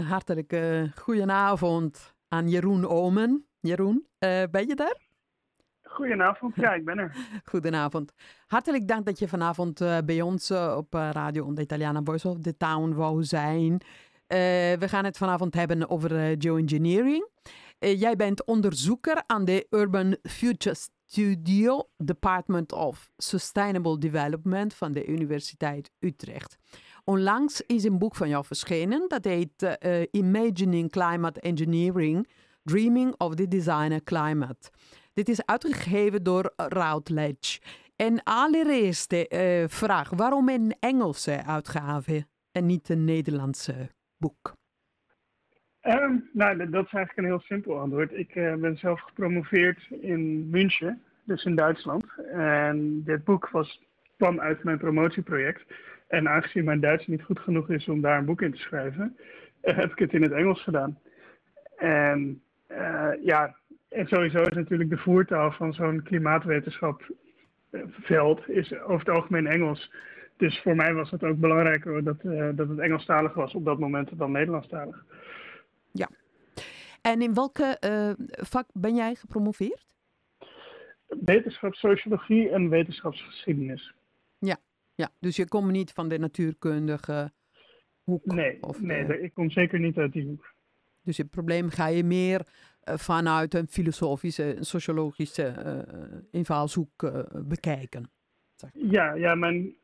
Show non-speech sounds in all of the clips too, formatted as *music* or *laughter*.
hartelijk uh, goedenavond aan Jeroen Omen. Jeroen, uh, ben je daar? Goedenavond, ja, ik ben er. *laughs* Goedenavond. Hartelijk dank dat je vanavond uh, bij ons op Radio Onda Italiana Voice of the Town wou zijn. we gaan het vanavond hebben over geoengineering. jij bent onderzoeker aan de Urban Future Studio Department of Sustainable Development van de Universiteit Utrecht. Onlangs is een boek van jou verschenen, dat heet uh, Imagining Climate Engineering, Dreaming of the Designer Climate. Dit is uitgegeven door Routledge. En allereerst uh, vraag, waarom een Engelse uitgave en niet een Nederlandse boek? Um, nou, dat is eigenlijk een heel simpel antwoord. Ik uh, ben zelf gepromoveerd in München, dus in Duitsland. En dit boek was, kwam uit mijn promotieproject. En aangezien mijn Duits niet goed genoeg is om daar een boek in te schrijven, uh, heb ik het in het Engels gedaan. En uh, ja, en sowieso is natuurlijk de voertaal van zo'n klimaatwetenschapveld is over het algemeen Engels. Dus voor mij was het ook belangrijker dat, uh, dat het Engelstalig was op dat moment dan Nederlandstalig. Ja. En in welke vak ben jij gepromoveerd? Wetenschapssociologie en wetenschapsgeschiedenis. Ja, dus je komt niet van de natuurkundige hoek? Nee, of nee ik kom zeker niet uit die hoek. Dus het probleem ga je meer uh, vanuit een filosofische, een sociologische uh, invalshoek uh, bekijken? Ja, ja, mijn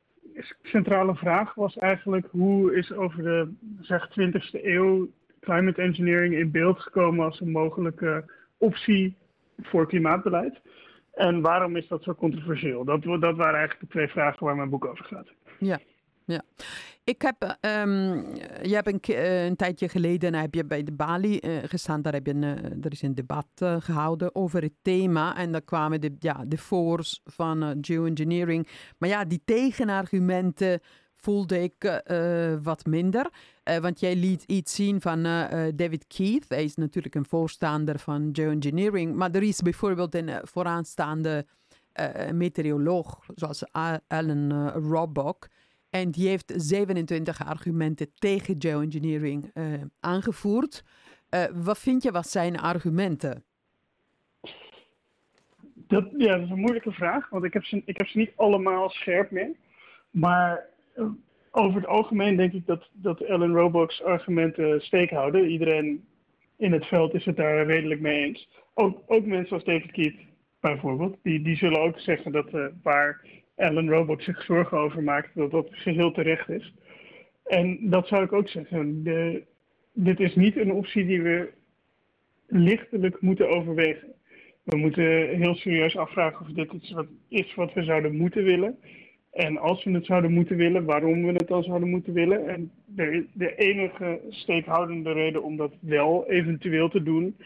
centrale vraag was eigenlijk hoe is over de zeg 20e eeuw climate engineering in beeld gekomen als een mogelijke optie voor klimaatbeleid? En waarom is dat zo controversieel? Dat, dat waren eigenlijk de twee vragen waar mijn boek over gaat. Ja, ja. Ik heb, um, je hebt een, uh, een, tijdje geleden heb je bij de Bali uh, gestaan. Daar, heb je een, er is een debat gehouden over het thema. En daar kwamen de, ja, de force van geoengineering. Maar ja, die tegenargumenten voelde ik uh, wat minder. Uh, want jij liet iets zien van David Keith. Hij is natuurlijk een voorstander van geoengineering. Maar er is bijvoorbeeld een vooraanstaande meteoroloog, zoals Alan Robock. En die heeft 27 argumenten tegen geoengineering aangevoerd. wat vind je wat zijn argumenten? Dat, ja, dat is een moeilijke vraag, want ik heb ze, ik heb ze niet allemaal scherp meer. Maar over het algemeen denk ik dat, dat Ellen Robock's argumenten steek houden. Iedereen in het veld is het daar redelijk mee eens. Ook, ook mensen als David Keith bijvoorbeeld, die, die zullen ook zeggen dat uh, waar Ellen Robock zich zorgen over maakt, dat dat geheel terecht is. En dat zou ik ook zeggen. De, dit is niet een optie die we lichtelijk moeten overwegen. We moeten heel serieus afvragen of dit iets wat is wat we zouden moeten willen. En als we het zouden moeten willen, waarom we het dan zouden moeten willen. En de, de enige steekhoudende reden om dat wel eventueel te doen,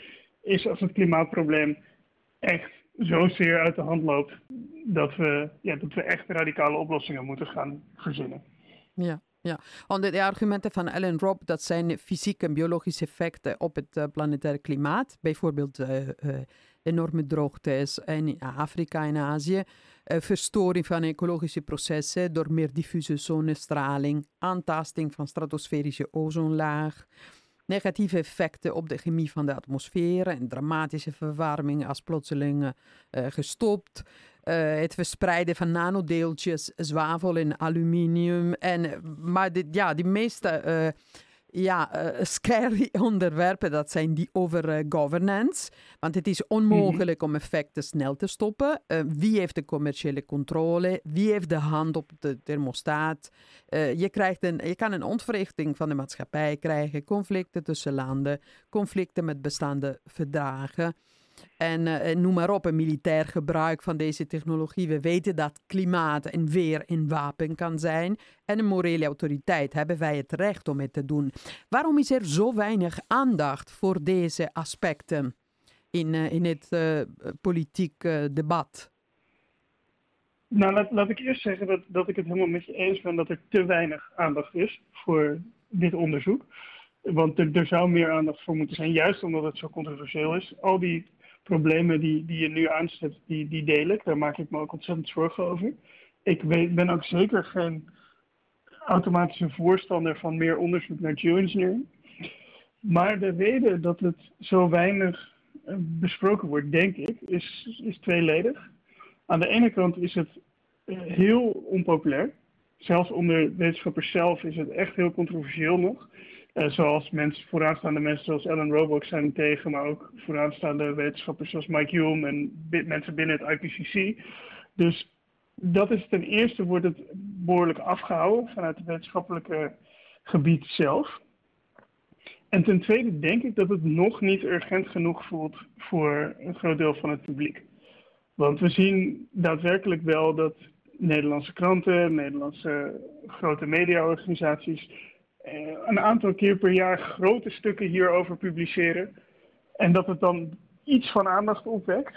is als het klimaatprobleem echt zozeer uit de hand loopt dat we, ja, dat we echt radicale oplossingen moeten gaan verzinnen. Ja. Ja, want de argumenten van Ellen Robb, dat zijn fysieke en biologische effecten op het uh, planetaire klimaat. Bijvoorbeeld uh, uh, enorme droogtes in Afrika en Azië. Verstoring van ecologische processen door meer diffuse zonnestraling. Aantasting van stratosferische ozonlaag. Negatieve effecten op de chemie van de atmosfeer en dramatische verwarming als plotseling gestopt. Uh, het verspreiden van nanodeeltjes, zwavel en aluminium. En, maar de, ja, die meeste ja, uh, scary *laughs* onderwerpen, dat zijn die over governance. Want het is onmogelijk mm -hmm. om effecten snel te stoppen. wie heeft de commerciële controle? Wie heeft de hand op de thermostaat? je, krijgt een, je kan een ontwrichting van de maatschappij krijgen, conflicten tussen landen, conflicten met bestaande verdragen. En uh, noem maar op, een militair gebruik van deze technologie. We weten dat klimaat en weer een wapen kan zijn. En een morele autoriteit hebben wij het recht om het te doen. Waarom is er zo weinig aandacht voor deze aspecten in, uh, in het politiek debat? Nou, laat, laat, ik eerst zeggen dat, dat ik het helemaal met je eens ben dat er te weinig aandacht is voor dit onderzoek. Want er, er, zou meer aandacht voor moeten zijn, juist omdat het zo controversieel is. Al die problemen die, die je nu aanzet, die, die deel ik. Daar maak ik me ook ontzettend zorgen over. Ik ben ook zeker geen automatische voorstander van meer onderzoek naar geoengineering. Maar de reden dat het zo weinig eh, besproken wordt, denk ik, is, is tweeledig. Aan de ene kant is het eh, heel onpopulair. Zelfs onder wetenschappers zelf is het echt heel controversieel nog. Uh, zoals mensen, vooraanstaande mensen zoals Ellen Robock zijn tegen, maar ook vooraanstaande wetenschappers zoals Mike Hume en mensen binnen het IPCC. Dus dat is ten eerste wordt het behoorlijk afgehouden vanuit het wetenschappelijke gebied zelf. En ten tweede denk ik dat het nog niet urgent genoeg voelt voor een groot deel van het publiek. Want we zien daadwerkelijk wel dat Nederlandse kranten, Nederlandse grote mediaorganisaties eh, een aantal keer per jaar grote stukken hierover publiceren. En dat het dan iets van aandacht opwekt.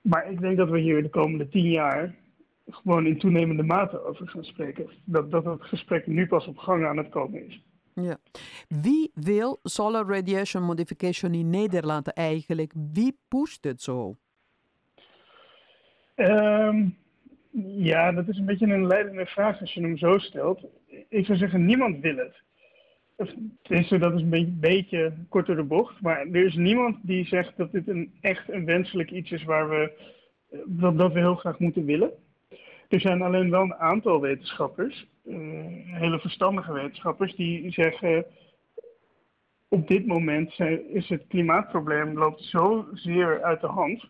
Maar ik denk dat we hier de komende tien jaar gewoon in toenemende mate over gaan spreken. Dat, dat het gesprek nu pas op gang aan het komen is. Ja. Wie wil solar radiation modification in Nederland eigenlijk? Wie pusht het zo? Um, ja, dat is een beetje een leidende vraag als je hem zo stelt. Ik zou zeggen, niemand wil het. Tenminste, dat is een beetje, beetje kort door de bocht. Maar er is niemand die zegt dat dit een, echt een wenselijk iets is waar we, dat, dat we heel graag moeten willen. Er zijn alleen wel een aantal wetenschappers, uh, hele verstandige wetenschappers, die zeggen op dit moment is het klimaatprobleem loopt zo zeer uit de hand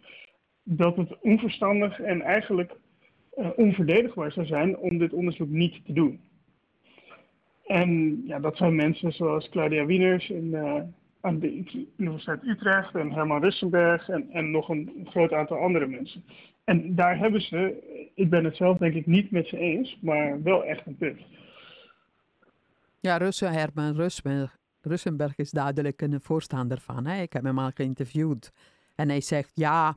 dat het onverstandig en eigenlijk onverdedigbaar zou zijn om dit onderzoek niet te doen. En ja, dat zijn mensen zoals Claudia Wieners in, uh, aan de Universiteit Utrecht en Herman Russenberg en, en nog een groot aantal andere mensen. En daar hebben ze, ik ben het zelf denk ik niet met ze eens, maar wel echt een punt. Ja, Russen, Herman Russenberg, Russenberg is duidelijk een voorstander van. Hè? Ik heb hem al geïnterviewd. En hij zegt, ja,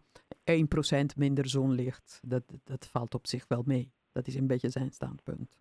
1% minder zonlicht, dat, dat valt op zich wel mee. Dat is een beetje zijn standpunt.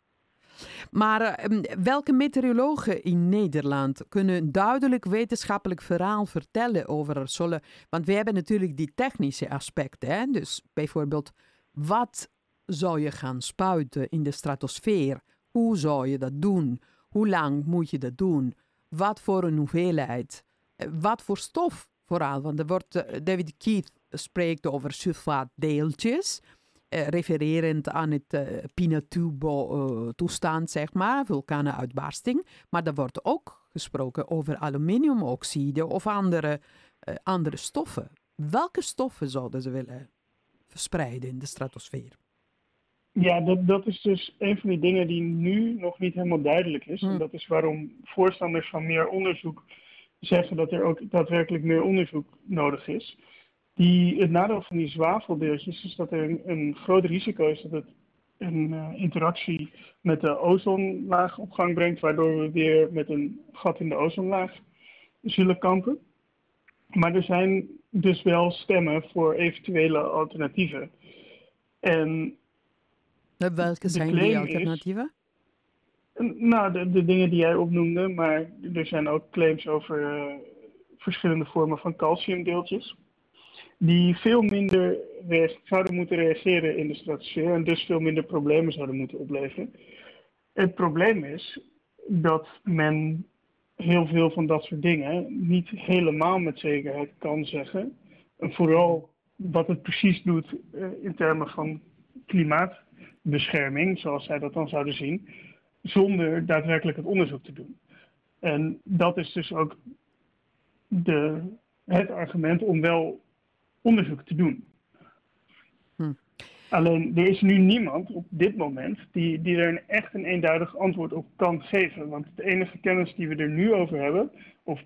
Maar uh, welke meteorologen in Nederland kunnen een duidelijk wetenschappelijk verhaal vertellen over zonne? Want we hebben natuurlijk die technische aspecten. Hè? Dus bijvoorbeeld, wat zou je gaan spuiten in de stratosfeer? Hoe zou je dat doen? Hoe lang moet je dat doen? Wat voor een hoeveelheid? Eh, wat voor stof vooral? Want er wordt, uh, David Keith spreekt over sulfaatdeeltjes. Eh, refererend aan het uh, Pinatubo-toestand, zeg maar, vulkanenuitbarsting. Maar er wordt ook gesproken over aluminiumoxide of andere, andere stoffen. Welke stoffen zouden ze willen verspreiden in de stratosfeer? Ja, dat, dat is dus een van die dingen die nu nog niet helemaal duidelijk is. En hm. dat is waarom voorstanders van meer onderzoek zeggen dat er ook daadwerkelijk meer onderzoek nodig is. Die, het nadeel van die zwaveldeeltjes is dat er een, een groot risico is dat het een uh, interactie met de ozonlaag op gang brengt, waardoor we weer met een gat in de ozonlaag zullen kampen. Maar er zijn dus wel stemmen voor eventuele alternatieven. En welke zijn die alternatieven? Is, nou, de, de, dingen die jij opnoemde, maar er zijn ook claims over uh, verschillende vormen van calciumdeeltjes die veel minder zouden moeten reageren in de stratosfeer en dus veel minder problemen zouden moeten opleveren. Het probleem is dat men heel veel van dat soort dingen niet helemaal met zekerheid kan zeggen. En vooral wat het precies doet uh, in termen van klimaatbescherming, zoals zij dat dan zouden zien, zonder daadwerkelijk het onderzoek te doen. En dat is dus ook de, het argument om wel onderzoek te doen. Hm. Alleen er is nu niemand op dit moment die, die er een echt een eenduidig antwoord op kan geven. Want de enige kennis die we er nu over hebben, of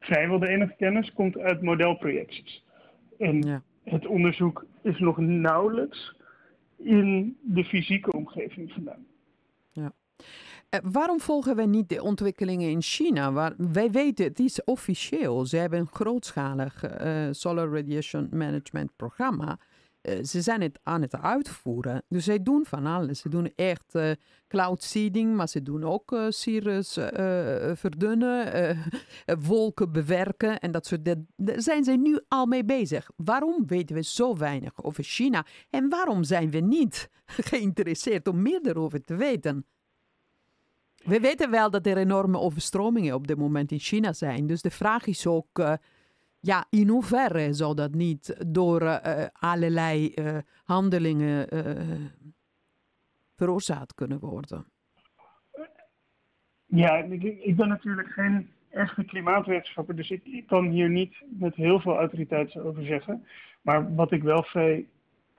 vrijwel de enige kennis, komt uit modelprojecties. En ja. het onderzoek is nog nauwelijks in de fysieke omgeving gedaan. Ja. Uh, waarom volgen wij niet de ontwikkelingen in China? Waar, wij weten, het is officieel. Ze hebben een grootschalig uh, solar radiation management programma. Uh, ze zijn het aan het uitvoeren. Dus zij doen van alles. Ze doen echt cloud seeding, maar ze doen ook cirrus verdunnen, *laughs* wolken bewerken en dat soort dingen. Daar zijn ze nu al mee bezig. Waarom weten we zo weinig over China? En waarom zijn we niet *laughs* geïnteresseerd om meer erover te weten? We weten wel dat er enorme overstromingen op dit moment in China zijn. Dus de vraag is ook, uh, ja, in hoeverre zou dat niet door uh, allerlei uh, handelingen veroorzaakt kunnen worden? Ja, ik, ik, ben natuurlijk geen echte klimaatwetenschapper, dus ik, ik, kan hier niet met heel veel autoriteit over zeggen. Maar wat ik wel vrij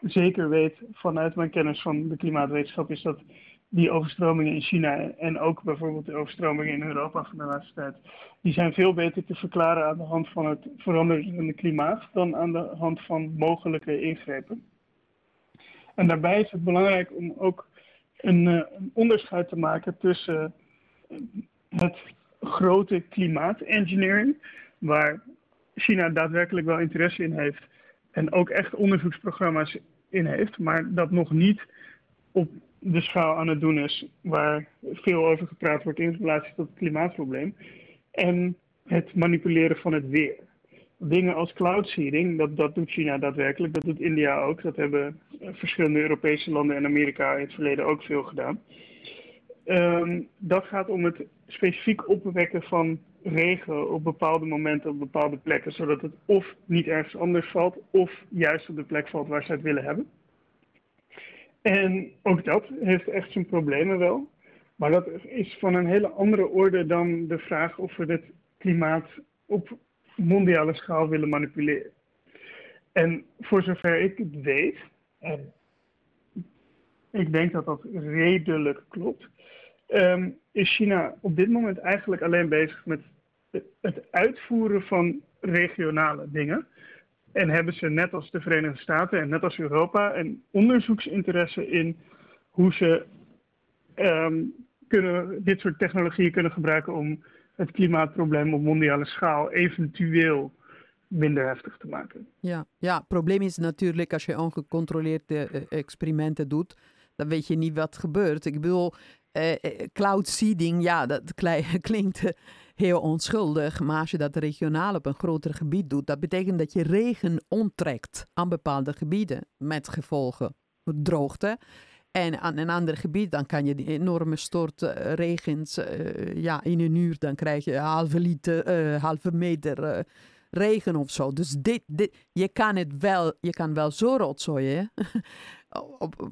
zeker weet vanuit mijn kennis van de klimaatwetenschap is dat die overstromingen in China en ook bijvoorbeeld de overstromingen in Europa van de laatste tijd, die zijn veel beter te verklaren aan de hand van het veranderende klimaat dan aan de hand van mogelijke ingrepen. En daarbij is het belangrijk om ook een, uh, een onderscheid te maken tussen uh, het grote klimaatengineering, waar China daadwerkelijk wel interesse in heeft en ook echt onderzoeksprogramma's in heeft, maar dat nog niet op de schaal aan het doen is waar veel over gepraat wordt in relatie tot het klimaatprobleem. En het manipuleren van het weer. Dingen als cloud seeding, dat, dat doet China daadwerkelijk, dat doet India ook. Dat hebben verschillende Europese landen en Amerika in het verleden ook veel gedaan. Um, dat gaat om het specifiek opwekken van regen op bepaalde momenten op bepaalde plekken, zodat het of niet ergens anders valt, of juist op de plek valt waar ze het willen hebben. En ook dat heeft echt zijn problemen wel. Maar dat is van een hele andere orde dan de vraag of we het klimaat op mondiale schaal willen manipuleren. En voor zover ik het weet, en ik denk dat dat redelijk klopt, um, is China op dit moment eigenlijk alleen bezig met het uitvoeren van regionale dingen. En hebben ze net als de Verenigde Staten en net als Europa een onderzoeksinteresse in hoe ze um, kunnen, dit soort technologieën kunnen gebruiken om het klimaatprobleem op mondiale schaal eventueel minder heftig te maken. Ja, ja het probleem is natuurlijk als je ongecontroleerde uh, experimenten doet, dan weet je niet wat gebeurt. Ik bedoel, uh, cloud seeding, ja, dat *laughs* klinkt heel onschuldig. Maar als je dat regionaal op een groter gebied doet, dat betekent dat je regen onttrekt aan bepaalde gebieden. Met gevolgen droogte. En aan een ander gebied, dan kan je die enorme stortregens, uh, ja, in een uur, dan krijg je halve liter, uh, halve meter regen of zo. Dus dit, dit, je kan het wel, je kan wel zo rotzooien, *laughs* op,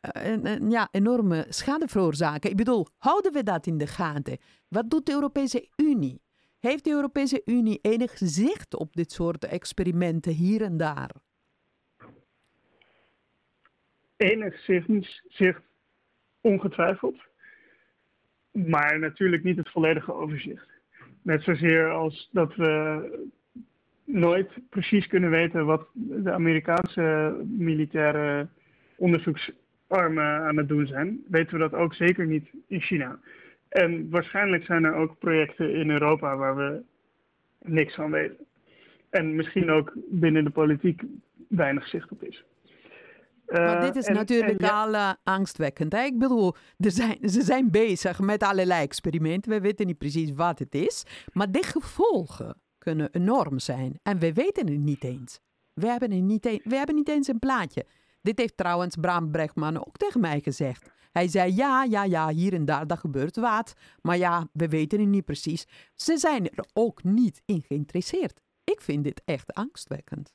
en, ja, enorme schade veroorzaken. Ik bedoel, houden we dat in de gaten? Wat doet de Europese Unie? Heeft de Europese Unie enig zicht op dit soort experimenten hier en daar? Enig zicht ongetwijfeld. Maar natuurlijk niet het volledige overzicht. Net zozeer als dat we nooit precies kunnen weten wat de Amerikaanse militaire onderzoeksarmen aan het doen zijn, weten we dat ook zeker niet in China. En waarschijnlijk zijn er ook projecten in Europa waar we niks van weten. En misschien ook binnen de politiek weinig zicht op is. Maar dit is eh, natuurlijk al uh, angstwekkend. Hè? Ik bedoel, er zijn, ze zijn bezig met allerlei experimenten. We weten niet precies wat het is. Maar de gevolgen kunnen enorm zijn. En we weten het niet eens. We hebben, het niet, een, we hebben niet eens een plaatje. Dit heeft trouwens Bram Brechtman ook tegen mij gezegd. Hij zei ja, ja, ja, hier en daar, dat gebeurt wat. Maar ja, we weten het niet precies. Ze zijn er ook niet in geïnteresseerd. Ik vind dit echt angstwekkend.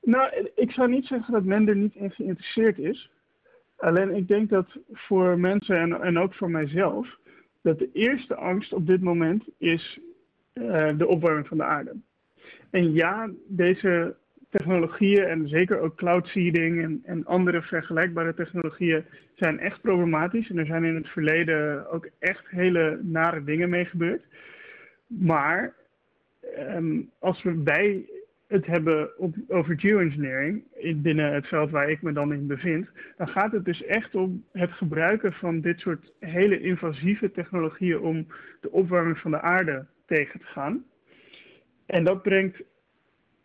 Nou, ik zou niet zeggen dat men er niet in geïnteresseerd is. Alleen ik denk dat voor mensen en, en ook voor mijzelf, dat de eerste angst op dit moment is de opwarming van de aarde. En ja, deze technologieën en zeker ook cloud seeding en, en andere vergelijkbare technologieën zijn echt problematisch. En er zijn in het verleden ook echt hele nare dingen mee gebeurd. Maar um, als we bij het hebben op, over geoengineering binnen het veld waar ik me dan in bevind, dan gaat het dus echt om het gebruiken van dit soort hele invasieve technologieën om de opwarming van de aarde tegen te gaan. En dat brengt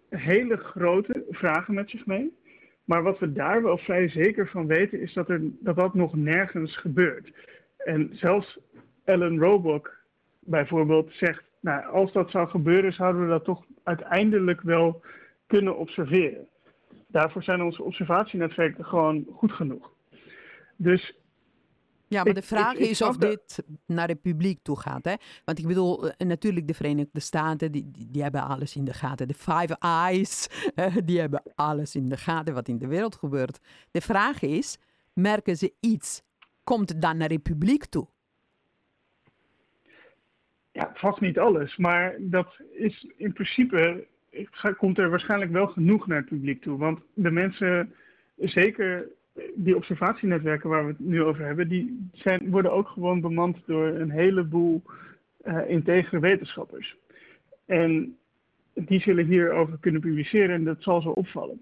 hele grote vragen met zich mee. Maar wat we daar wel vrij zeker van weten, is dat er, dat, dat nog nergens gebeurt. En zelfs Ellen Robock bijvoorbeeld zegt, nou, als dat zou gebeuren, zouden we dat toch uiteindelijk wel kunnen observeren. Daarvoor zijn onze observatienetwerken gewoon goed genoeg. Dus Ja, maar de vraag is of dit naar het publiek toe gaat. Hè? Want ik bedoel, eh, natuurlijk de Verenigde Staten, die, die, hebben alles in de gaten. De Five Eyes, *laughs* die hebben alles in de gaten wat in de wereld gebeurt. De vraag is, merken ze iets? Komt het dan naar het publiek toe? Ja, vast niet alles. Maar dat is in principe, komt er waarschijnlijk wel genoeg naar het publiek toe. Want de mensen, zeker die observatienetwerken waar we het nu over hebben, die zijn, worden ook gewoon bemand door een heleboel uh, wetenschappers. En die zullen hierover kunnen publiceren en dat zal zo opvallen.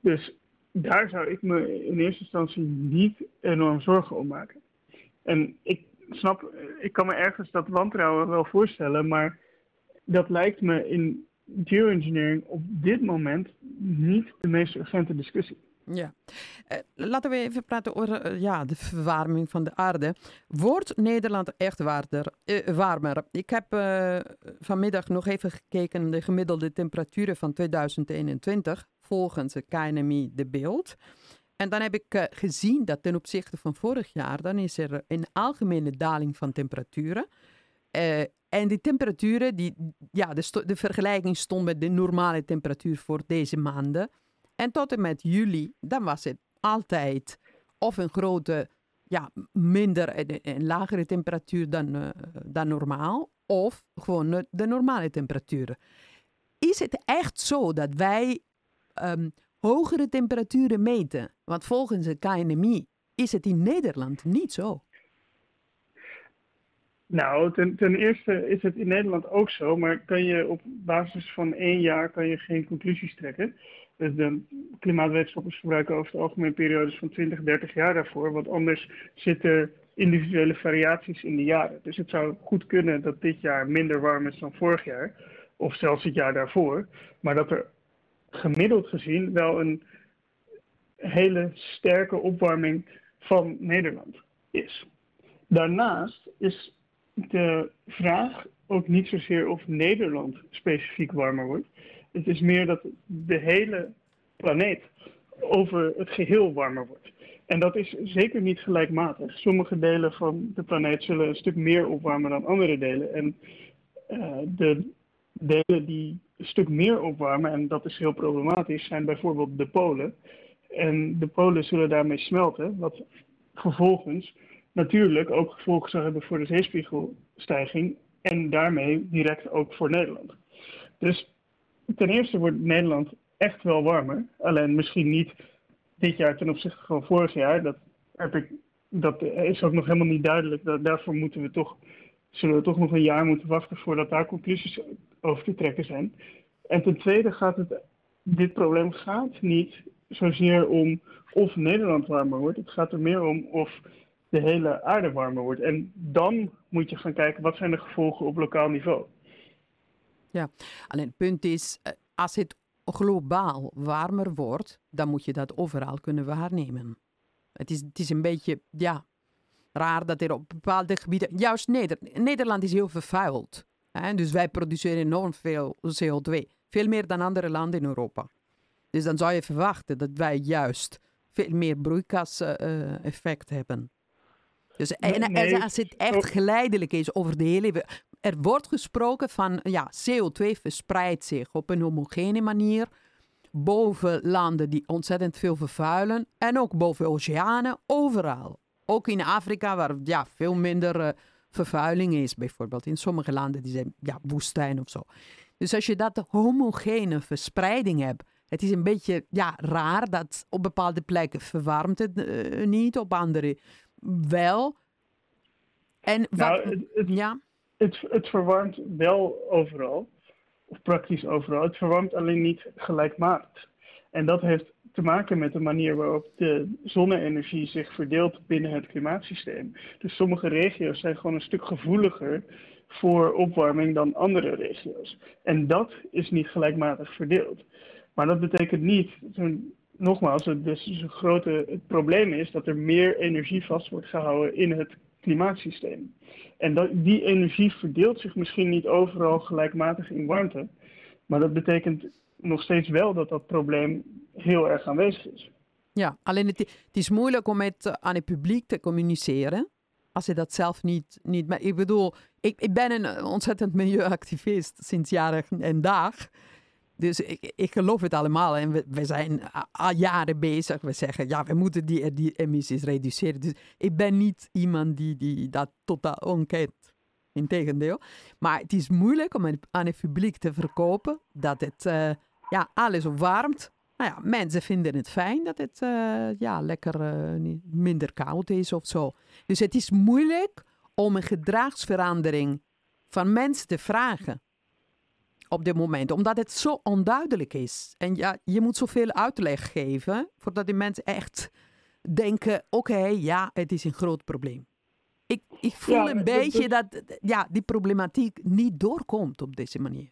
Dus daar zou ik me in eerste instantie niet enorm zorgen om maken. En ik snap, ik kan me ergens dat wantrouwen wel voorstellen, maar dat lijkt me in geoengineering op dit moment niet de meest urgente discussie. Ja, uh, laten we even praten over uh, ja, de verwarming van de aarde. Wordt Nederland echt uh, warmer? Ik heb vanmiddag nog even gekeken naar de gemiddelde temperaturen van 2021 volgens de KNMI De Beeld. En dan heb ik gezien dat ten opzichte van vorig jaar, dan is er een algemene daling van temperaturen. en die temperaturen, die, ja, de, de vergelijking stond met de normale temperatuur voor deze maanden. En tot en met juli, dan was het altijd of een grote, ja, minder en, lagere temperatuur dan, uh, dan normaal, of gewoon de normale temperaturen. Is het echt zo dat wij um, hogere temperaturen meten? Want volgens de KNMI is het in Nederland niet zo. Nou, ten, ten, eerste is het in Nederland ook zo, maar kan je op basis van één jaar kan je geen conclusies trekken. Dus de klimaatwetenschappers gebruiken over het algemeen periodes van 20, 30 jaar daarvoor. Want anders zitten individuele variaties in de jaren. Dus het zou goed kunnen dat dit jaar minder warm is dan vorig jaar. Of zelfs het jaar daarvoor. Maar dat er gemiddeld gezien wel een hele sterke opwarming van Nederland is. Daarnaast is de vraag ook niet zozeer of Nederland specifiek warmer wordt. Het is meer dat de hele planeet over het geheel warmer wordt. En dat is zeker niet gelijkmatig. Sommige delen van de planeet zullen een stuk meer opwarmen dan andere delen. En uh, de delen die een stuk meer opwarmen, en dat is heel problematisch, zijn bijvoorbeeld de polen. En de polen zullen daarmee smelten, wat vervolgens natuurlijk ook gevolgen zou hebben voor de zeespiegelstijging en daarmee direct ook voor Nederland. Dus ten eerste wordt Nederland echt wel warmer. Alleen misschien niet dit jaar ten opzichte van vorig jaar. Dat, heb ik, dat is ook nog helemaal niet duidelijk. Daarvoor moeten we toch, zullen we toch nog een jaar moeten wachten voordat daar conclusies over te trekken zijn. En ten tweede gaat het, dit probleem gaat niet zozeer om of Nederland warmer wordt. Het gaat er meer om of de hele aarde warmer wordt. En dan moet je gaan kijken wat zijn de gevolgen op lokaal niveau. Ja, alleen het punt is, eh, als het globaal warmer wordt, dan moet je dat overal kunnen waarnemen. Het is, het is een beetje, ja, raar dat er op bepaalde gebieden, juist Neder, Nederland is heel vervuild. Hè? Dus wij produceren enorm veel CO2, veel meer dan andere landen in Europa. Dus dan zou je verwachten dat wij juist veel meer broeikaseffect uh, hebben. Dus en, als het echt geleidelijk is over de hele er wordt gesproken van ja, CO2 verspreidt zich op een homogene manier boven landen die ontzettend veel vervuilen en ook boven oceanen, overal. Ook in Afrika, waar ja, veel minder uh, vervuiling is, bijvoorbeeld. In sommige landen die zijn ja, woestijn of zo. Dus als je dat homogene verspreiding hebt, het is een beetje ja, raar dat op bepaalde plekken verwarmt het uh, niet, op andere wel. En wat, nou, ja? Het, verwarmt wel overal, of praktisch overal. Het verwarmt alleen niet gelijkmatig. En dat heeft te maken met de manier waarop de zonne-energie zich verdeelt binnen het klimaatsysteem. Dus sommige regio's zijn gewoon een stuk gevoeliger voor opwarming dan andere regio's. En dat is niet gelijkmatig verdeeld. Maar dat betekent niet, nogmaals, dus een grote, het probleem is dat er meer energie vast wordt gehouden in het klimaatsysteem. En dat, die energie verdeelt zich misschien niet overal gelijkmatig in warmte. Maar dat betekent nog steeds wel dat dat probleem heel erg aanwezig is. Ja, alleen het, is moeilijk om het aan het publiek te communiceren als je dat zelf niet... niet ik bedoel, ik, ik ben een ontzettend milieuactivist sinds jaren en dag. Dus ik, geloof het allemaal. En we, zijn al jaren bezig. We zeggen, ja, we moeten die, die emissies reduceren. Dus ik ben niet iemand die, die dat totaal ontkent. Integendeel. Maar het is moeilijk om aan het publiek te verkopen dat het uh, ja, alles opwarmt. Nou ja, mensen vinden het fijn dat het uh, ja, lekker uh, minder koud is of zo. Dus het is moeilijk om een gedragsverandering van mensen te vragen op dit moment, omdat het zo onduidelijk is. En ja, je moet zoveel uitleg geven voordat die mensen echt denken: oké, ja, het is een groot probleem. Ik, ik voel een beetje dat, ja, die problematiek niet doorkomt op deze manier.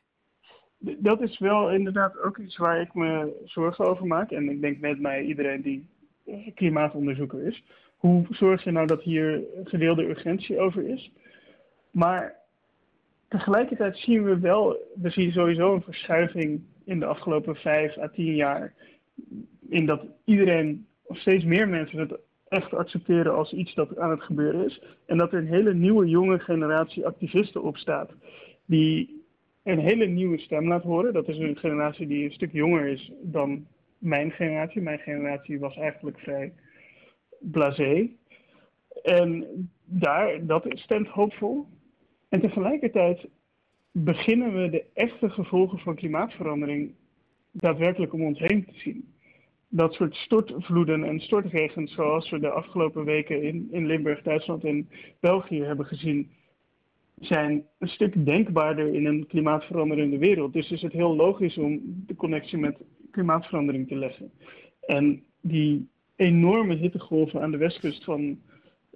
Dat is wel inderdaad ook iets waar ik me zorgen over maak. En ik denk met mij iedereen die klimaatonderzoeker is. Hoe zorg je nou dat hier gedeelde urgentie over is? Maar tegelijkertijd zien we wel, we zien sowieso een verschuiving in de afgelopen vijf à tien jaar. In dat iedereen, of steeds meer mensen het echt accepteren als iets dat aan het gebeuren is. En dat er een hele nieuwe jonge generatie activisten opstaat. Die een hele nieuwe stem laat horen. Dat is een generatie die een stuk jonger is dan mijn generatie. Mijn generatie was eigenlijk vrij blasé. En daar, dat stemt hoopvol. En tegelijkertijd beginnen we de echte gevolgen van klimaatverandering daadwerkelijk om ons heen te zien. Dat soort stortvloeden en stortregens zoals we de afgelopen weken in, in Limburg, Duitsland en België hebben gezien, zijn een stuk denkbaarder in een klimaatveranderende wereld. Dus is het heel logisch om de connectie met klimaatverandering te leggen. En die enorme hittegolven aan de westkust van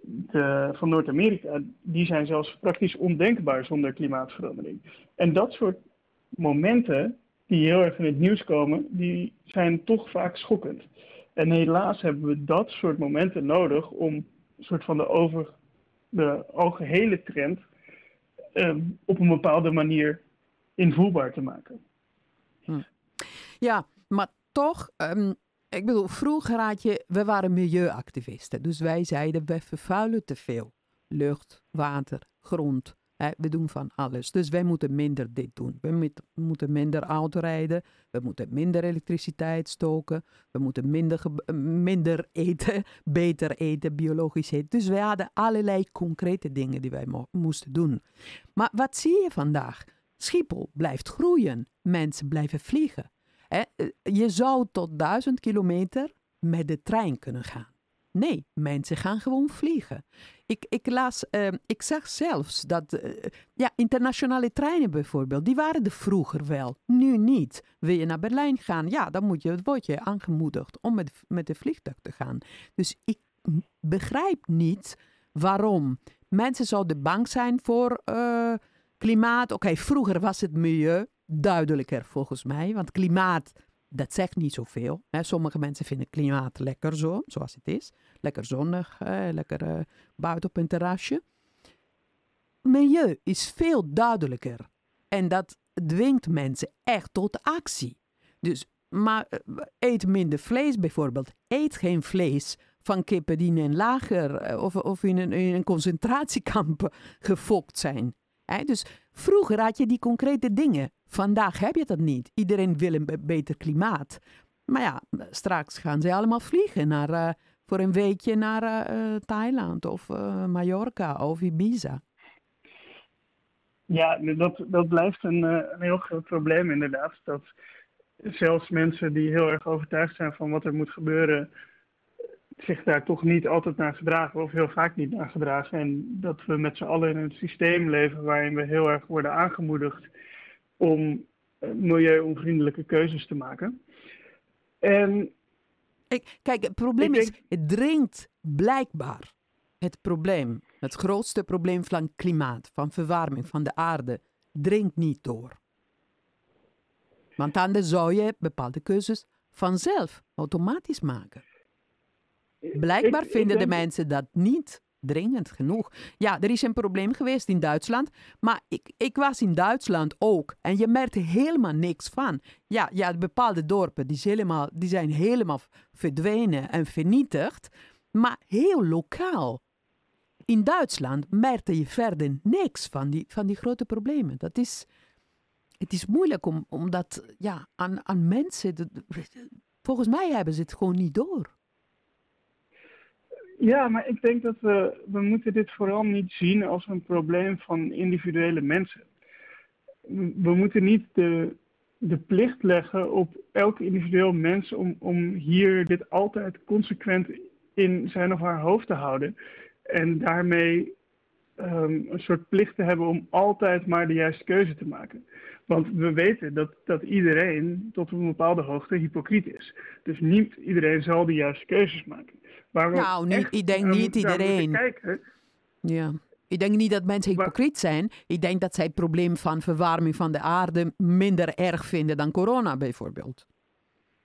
de, van Noord-Amerika, die zijn zelfs praktisch ondenkbaar zonder klimaatverandering. En dat soort momenten die heel erg in het nieuws komen, die zijn toch vaak schokkend. En helaas hebben we dat soort momenten nodig om een soort van de over de algehele trend um, op een bepaalde manier invoelbaar te maken. Hm. Ja, maar toch, um, ik bedoel, vroeger had je, we waren milieuactivisten. Dus wij zeiden, we vervuilen te veel. Lucht, water, grond. Hè, we doen van alles. Dus wij moeten minder dit doen. We moeten minder auto rijden. We moeten minder elektriciteit stoken. We moeten minder, minder eten, *laughs* beter eten, biologisch eten. Dus wij hadden allerlei concrete dingen die wij moesten doen. Maar wat zie je vandaag? Schiphol blijft groeien. Mensen blijven vliegen. Eh, je zou tot duizend kilometer met de trein kunnen gaan. Nee, mensen gaan gewoon vliegen. Ik, ik, las, uh, ik zag zelfs dat uh, ja, internationale treinen bijvoorbeeld, die waren er vroeger wel, nu niet. Wil je naar Berlijn gaan, ja, dan moet je, word je aangemoedigd om met, met de vliegtuig te gaan. Dus ik begrijp niet waarom mensen zouden bang zijn voor uh, klimaat. Oké, vroeger was het milieu, duidelijker volgens mij. Want klimaat, dat zegt niet zoveel. Hè. Sommige mensen vinden klimaat lekker zo, zoals het is. Lekker zonnig, lekker uh, buiten op een terrasje. Milieu is veel duidelijker. En dat dwingt mensen echt tot actie. Dus, maar eh, eet minder vlees bijvoorbeeld. Eet geen vlees van kippen die in een lager eh, of, of in, een, in een concentratiekamp *laughs* gefokt zijn. Dus vroeger had je die concrete dingen. Vandaag heb je dat niet. Iedereen wil een beter klimaat. Maar ja, straks gaan ze allemaal vliegen naar, uh, voor een weekje naar uh, Thailand of uh, Mallorca of Ibiza. Ja, dat, dat blijft een, een heel groot probleem inderdaad. Dat zelfs mensen die heel erg overtuigd zijn van wat er moet gebeuren, zich daar toch niet altijd naar gedragen, of heel vaak niet naar gedragen. En dat we met z'n allen in een systeem leven waarin we heel erg worden aangemoedigd om uh, milieuonvriendelijke keuzes te maken. En ik, kijk, het probleem is, het dringt blijkbaar. Het probleem, het grootste probleem van klimaat, van verwarming van de aarde, dringt niet door. Want anders zou je bepaalde keuzes vanzelf automatisch maken. Blijkbaar vinden de mensen dat niet dringend genoeg. Ja, er is een probleem geweest in Duitsland, maar ik, ik was in Duitsland ook en je merkte helemaal niks van. Ja, ja bepaalde dorpen die, helemaal, die zijn helemaal verdwenen en vernietigd, maar heel lokaal. In Duitsland merkte je verder niks van die, van die grote problemen. Dat is, het is moeilijk om, om dat ja, aan, aan mensen. volgens mij hebben ze het gewoon niet door. Ja, maar ik denk dat we, we moeten dit vooral niet zien als een probleem van individuele mensen. We moeten niet de, de plicht leggen op elk individueel mens om, om hier dit altijd consequent in zijn of haar hoofd te houden. En daarmee um, een soort plicht te hebben om altijd maar de juiste keuze te maken. Want we weten dat, dat iedereen tot een bepaalde hoogte hypocriet is. Dus niet iedereen zal de juiste keuzes maken. Nou, niet, ik denk niet iedereen. Kijken, ja. Ik denk niet dat mensen hypocriet zijn. Ik denk dat zij het probleem van verwarming van de aarde minder erg vinden dan corona bijvoorbeeld.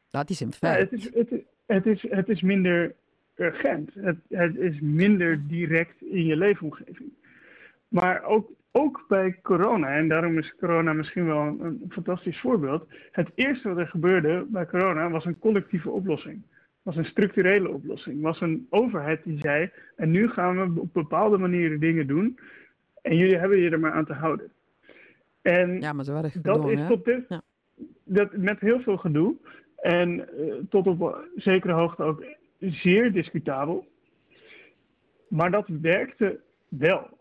Dat is een feit. Ja, het, is, het, het, is, het is minder urgent. Het, het is minder direct in je leefomgeving. Maar ook, ook bij corona, en daarom is corona misschien wel een, een fantastisch voorbeeld. Het eerste wat er gebeurde bij corona was een collectieve oplossing was een structurele oplossing. Was een overheid die zei: en nu gaan we op bepaalde manieren dingen doen. En jullie hebben je er maar aan te houden. En ja, maar ze waren dat is tot dit, ja. dat, met heel veel gedoe. En uh, tot op zekere hoogte ook zeer discutabel. Maar dat werkte wel.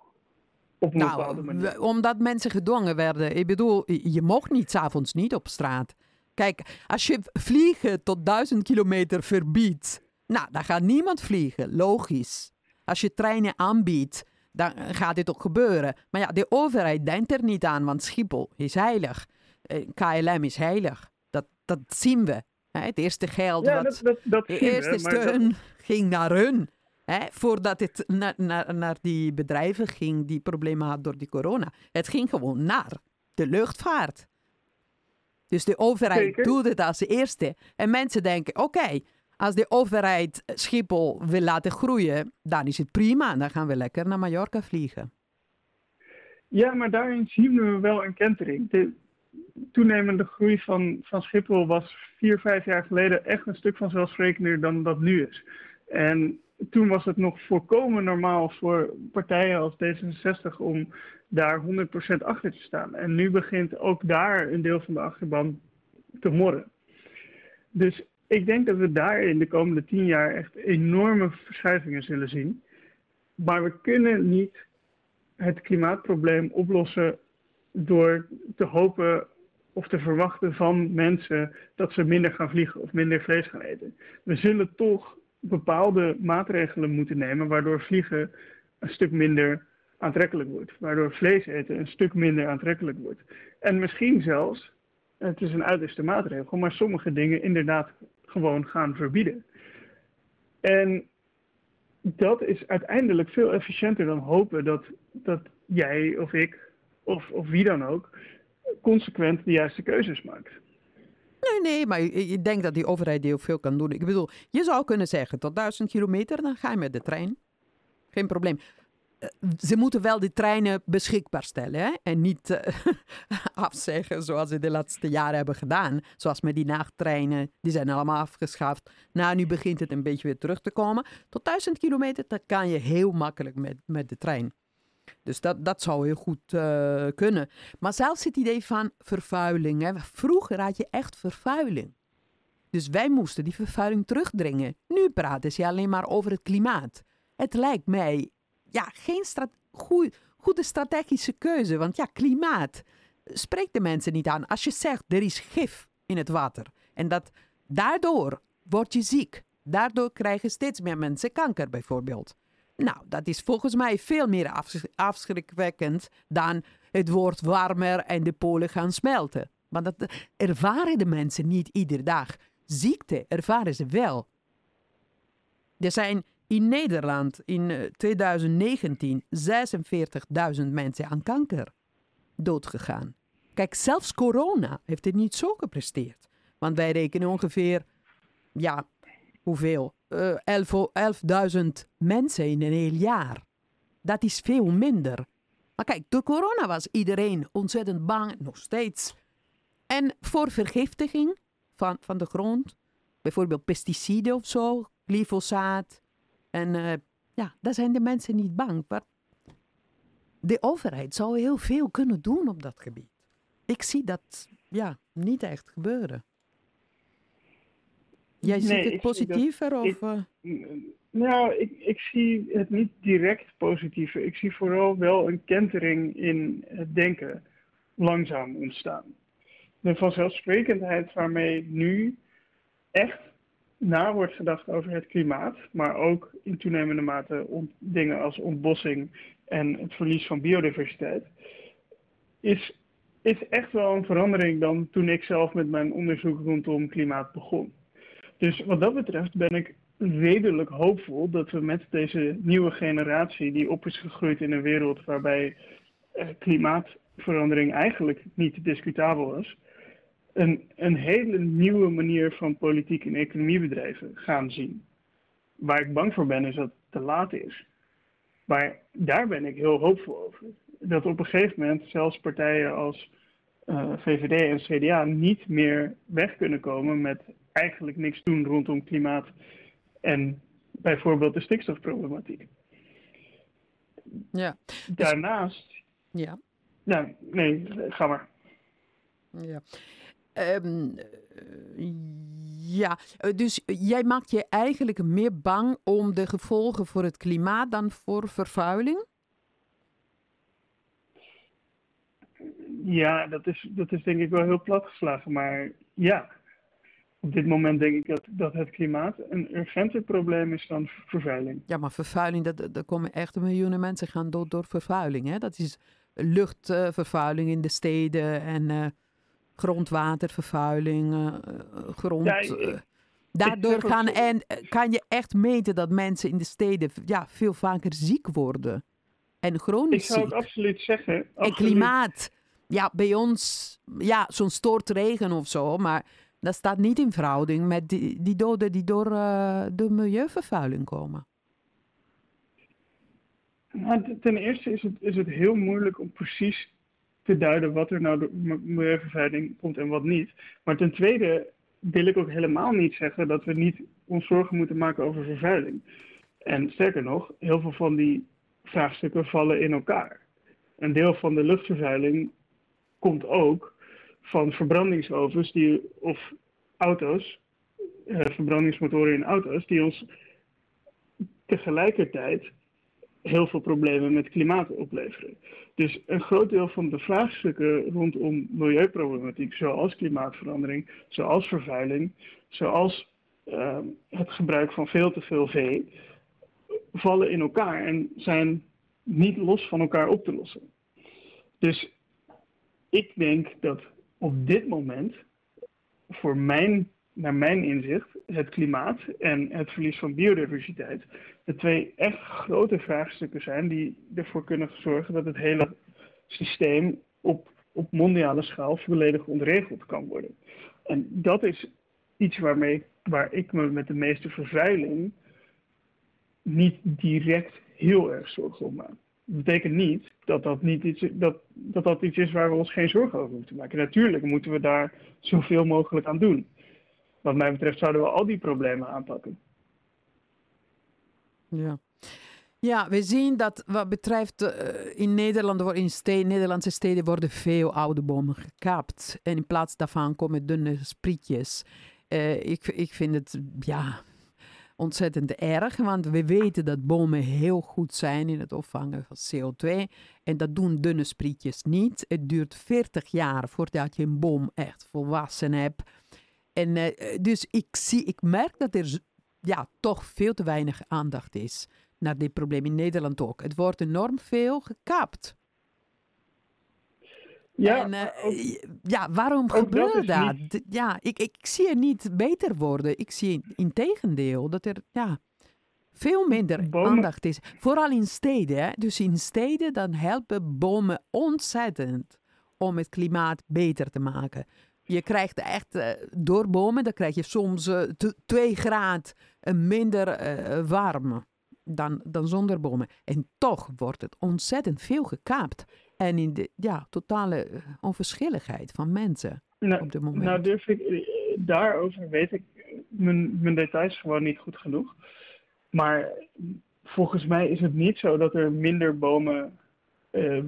Op een nou, bepaalde manier. Omdat mensen gedwongen werden. Ik bedoel, je mocht niet s'avonds niet op straat. Kijk, als je vliegen tot duizend kilometer verbiedt, nou, dan gaat niemand vliegen, logisch. Als je treinen aanbiedt, dan gaat dit ook gebeuren. Maar ja, de overheid denkt er niet aan, want Schiphol is heilig. Eh, KLM is heilig. Dat, dat zien we. Het eerste geld, ja, wat, dat, dat, de eerste steun ging naar hun. Hè, voordat het naar, naar, naar die bedrijven ging die problemen hadden door die corona. Het ging gewoon naar de luchtvaart. Dus de overheid doet het als eerste. En mensen denken, oké, als de overheid Schiphol wil laten groeien, dan is het prima. Dan gaan we lekker naar Mallorca vliegen. Ja, maar daarin zien we wel een kentering. De toenemende groei van, van Schiphol was vier, vijf jaar geleden echt een stuk vanzelfsprekender dan dat nu is. En toen was het nog volkomen normaal voor partijen als D66 om daar 100% achter te staan. En nu begint ook daar een deel van de achterban te morren. Dus ik denk dat we daar in de komende tien jaar echt enorme verschuivingen zullen zien. Maar we kunnen niet het klimaatprobleem oplossen door te hopen of te verwachten van mensen dat ze minder gaan vliegen of minder vlees gaan eten. We zullen toch bepaalde maatregelen moeten nemen waardoor vliegen een stuk minder aantrekkelijk wordt. Waardoor vlees eten een stuk minder aantrekkelijk wordt. En misschien zelfs, het is een uiterste maatregel, maar sommige dingen inderdaad gewoon gaan verbieden. En dat is uiteindelijk veel efficiënter dan hopen dat, dat jij of ik of, of wie dan ook consequent de juiste keuzes maakt. Nee, nee, maar ik denk dat die overheid heel veel kan doen. Ik bedoel, je zou kunnen zeggen, tot duizend kilometer, dan ga je met de trein. Geen probleem. Eh, ze moeten wel die treinen beschikbaar stellen hè? en niet uh, *laughs* afzeggen zoals ze de laatste jaren hebben gedaan. Zoals met die nachttreinen, die zijn allemaal afgeschaft. Nou, nu begint het een beetje weer terug te komen. Tot duizend kilometer, dat kan je heel makkelijk met, met de trein. Dus dat, dat zou heel goed uh, kunnen. Maar zelfs het idee van vervuiling. Vroeger had je echt vervuiling. Dus wij moesten die vervuiling terugdringen. Nu praten ze alleen maar over het klimaat. Het lijkt mij ja, geen goed, goede strategische keuze. Want ja, klimaat spreekt de mensen niet aan. Als je zegt er is gif in het water en dat daardoor word je ziek. Daardoor krijgen steeds meer mensen kanker bijvoorbeeld. Nou, dat is volgens mij veel meer afschrikwekkend dan het wordt warmer en de polen gaan smelten. Maar dat ervaren de mensen niet iedere dag. Ziekte ervaren ze wel. Er zijn in Nederland in 2019 eh, 46.000 mensen aan kanker doodgegaan. Kijk, zelfs corona heeft het niet zo gepresteerd. Want wij rekenen ongeveer, ja, hoeveel? Uh, 11.000 mensen in een heel jaar. Dat is veel minder. Maar kijk, door corona was iedereen ontzettend bang, nog steeds. En voor vergiftiging van, van de grond, bijvoorbeeld pesticiden of zo, glyfosaat. En uh, ja, daar zijn de mensen niet bang. Maar de overheid zou heel veel kunnen doen op dat gebied. Ik zie dat ja, niet echt gebeuren. Jij ziet het positiever? of, uh... Nou, ik, ik zie het niet direct positiever. Ik zie vooral wel een kentering in het denken langzaam ontstaan. De vanzelfsprekendheid waarmee nu echt na wordt gedacht over het klimaat, maar ook in toenemende mate om dingen als ontbossing en het verlies van biodiversiteit, is, is echt wel een verandering dan toen ik zelf met mijn onderzoek rondom klimaat begon. Dus wat dat betreft ben ik redelijk hoopvol dat we met deze nieuwe generatie, die op is gegroeid in een wereld waarbij eh, klimaatverandering eigenlijk niet discutabel is, een, een hele nieuwe manier van politiek en economie bedrijven gaan zien. Waar ik bang voor ben is dat het te laat is. Maar daar ben ik heel hoopvol over. Dat op een gegeven moment zelfs partijen als uh, eh, VVD en CDA niet meer weg kunnen komen met eigenlijk niks doen rondom klimaat en bijvoorbeeld de stikstofproblematiek. Ja. Daarnaast. Ja. Nou, nee, ga maar. Ja. Um, ja, dus jij maakt je eigenlijk meer bang om de gevolgen voor het klimaat dan voor vervuiling? Ja, dat is, dat is denk ik wel heel platgeslagen, maar ja op dit moment denk ik dat, dat het klimaat een urgenter probleem is dan vervuiling. Ja, maar vervuiling, dat, dat komen echt miljoenen mensen gaan dood door vervuiling. Hè? Dat is luchtvervuiling in de steden en uh, grondwatervervuiling, uh, grond... Ja, Daardoor gaan en kan je echt meten dat mensen in de steden ja, veel vaker ziek worden. En chronisch Ik zou het absoluut zeggen. Absoluut. En klimaat. Ja, bij ons, ja, zo'n stortregen of zo, maar dat staat niet in verhouding met die, die doden die door uh, de milieuvervuiling komen. Nou, ten eerste is het, is het heel moeilijk om precies te duiden wat er nou door milieuvervuiling komt en wat niet. Maar ten tweede wil ik ook helemaal niet zeggen dat we niet ons zorgen moeten maken over vervuiling. En sterker nog, heel veel van die vraagstukken vallen in elkaar. Een deel van de luchtvervuiling komt ook van verbrandingsovens die, of auto's, uh, verbrandingsmotoren in auto's, die ons tegelijkertijd heel veel problemen met klimaat opleveren. Dus een groot deel van de vraagstukken rondom milieuproblematiek, zoals klimaatverandering, zoals vervuiling, zoals uh, het gebruik van veel te veel vee, vallen in elkaar en zijn niet los van elkaar op te lossen. Dus ik denk dat op dit moment, voor mijn, naar mijn inzicht, het klimaat en het verlies van biodiversiteit de twee echt grote vraagstukken zijn die ervoor kunnen zorgen dat het hele systeem op, op mondiale schaal volledig ontregeld kan worden. En dat is iets waarmee, waar ik me met de meeste vervuiling niet direct heel erg zorgen om maak. Betekent niet dat dat, niet iets, dat, dat dat iets is waar we ons geen zorgen over moeten maken. Natuurlijk moeten we daar zoveel mogelijk aan doen. Wat mij betreft zouden we al die problemen aanpakken. Ja. Ja, we zien dat wat betreft uh, in Nederland, in Nederlandse steden worden veel oude bomen gekaapt. En in plaats daarvan komen dunne sprietjes. Uh, ik, ik vind het, ja, ontzettend erg, want we weten dat bomen heel goed zijn in het opvangen van CO2. En dat doen dunne sprietjes niet. Het duurt 40 jaar voordat je een boom echt volwassen hebt. En uh, dus ik, zie, ik merk dat er ja, toch veel te weinig aandacht is naar dit probleem in Nederland ook. Het wordt enorm veel gekapt. Ja, en, uh, ja waarom gebeurt dat? dat? Ja, ik, ik zie het niet beter worden. Ik zie in tegendeel dat er ja, veel minder aandacht is. Vooral in steden. Hè? Dus in steden dan helpen bomen ontzettend om het klimaat beter te maken. Je krijgt echt uh, door bomen, dan krijg je soms uh, 2 graden minder warm dan, dan zonder bomen. En toch wordt het ontzettend veel gekaapt. En in de ja, totale onverschilligheid van mensen nou, op dit moment. Nou, durf ik, daarover weet ik mijn, mijn details gewoon niet goed genoeg. Maar volgens mij is het niet zo dat er minder bomen uh,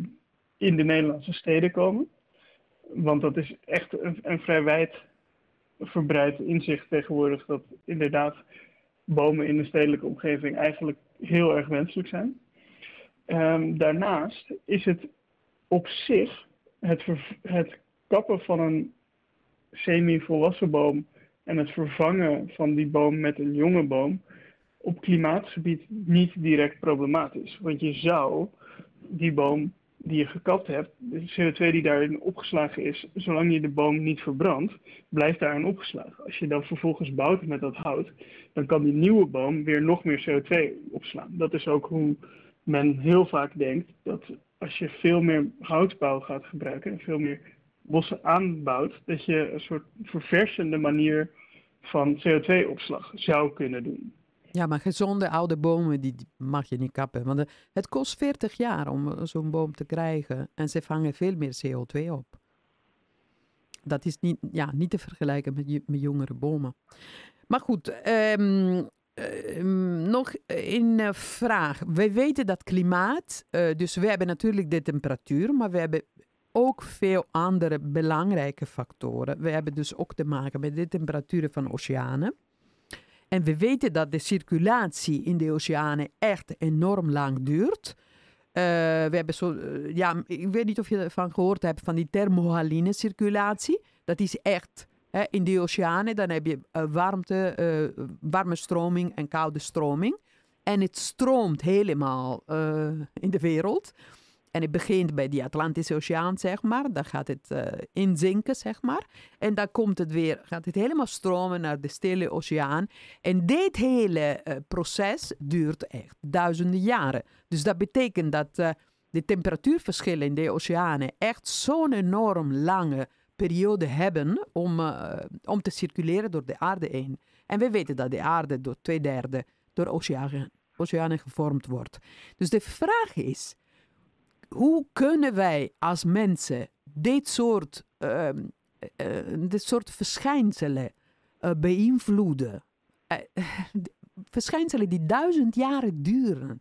in de Nederlandse steden komen. Want dat is echt een, een vrij wijd verbreid inzicht tegenwoordig dat inderdaad bomen in de stedelijke omgeving eigenlijk heel erg wenselijk zijn. Um, daarnaast is het op zich het, het kappen van een semi-volwassen boom en het vervangen van die boom met een jonge boom op klimaatgebied niet direct problematisch. Want je zou die boom die je gekapt hebt, de CO2 die daarin opgeslagen is, zolang je de boom niet verbrandt, blijft daarin opgeslagen. Als je dan vervolgens bouwt met dat hout, dan kan die nieuwe boom weer nog meer CO2 opslaan. Dat is ook hoe men heel vaak denkt dat als je veel meer houtbouw gaat gebruiken en veel meer bossen aanbouwt, dat je een soort verversende manier van CO2-opslag zou kunnen doen. Ja, maar gezonde oude bomen, die mag je niet kappen. Want het kost 40 jaar om eh, zo'n boom te krijgen. En ze vangen veel meer CO2 op. Dat is niet, ja, niet te vergelijken met, met jongere bomen. Maar goed, um, nog een vraag. We weten dat klimaat, dus we hebben natuurlijk de temperatuur, maar we hebben ook veel andere belangrijke factoren. We hebben dus ook te maken met de temperaturen van oceanen. En we weten dat de circulatie in de oceanen echt enorm lang duurt. We hebben zo, ja, ik weet niet of je ervan gehoord hebt van die thermohaline circulatie. Dat is echt in de oceanen, dan heb je uh, warmte, warme stroming en koude stroming. En het stroomt helemaal in de wereld. En het begint bij die Atlantische Oceaan, zeg maar. Dan gaat het inzinken, zeg maar. En dan komt het weer, gaat het helemaal stromen naar de Stille Oceaan. En dit hele proces duurt echt duizenden jaren. Dus dat betekent dat de temperatuurverschillen in de oceanen echt zo'n enorm lange periode hebben om, om te circuleren door de aarde heen. En we weten dat de aarde door twee derde door oceanen, oceanen gevormd wordt. Dus de vraag is hoe kunnen wij als mensen dit soort, uh, uh, dit soort verschijnselen beïnvloeden? verschijnselen die duizend jaren duren.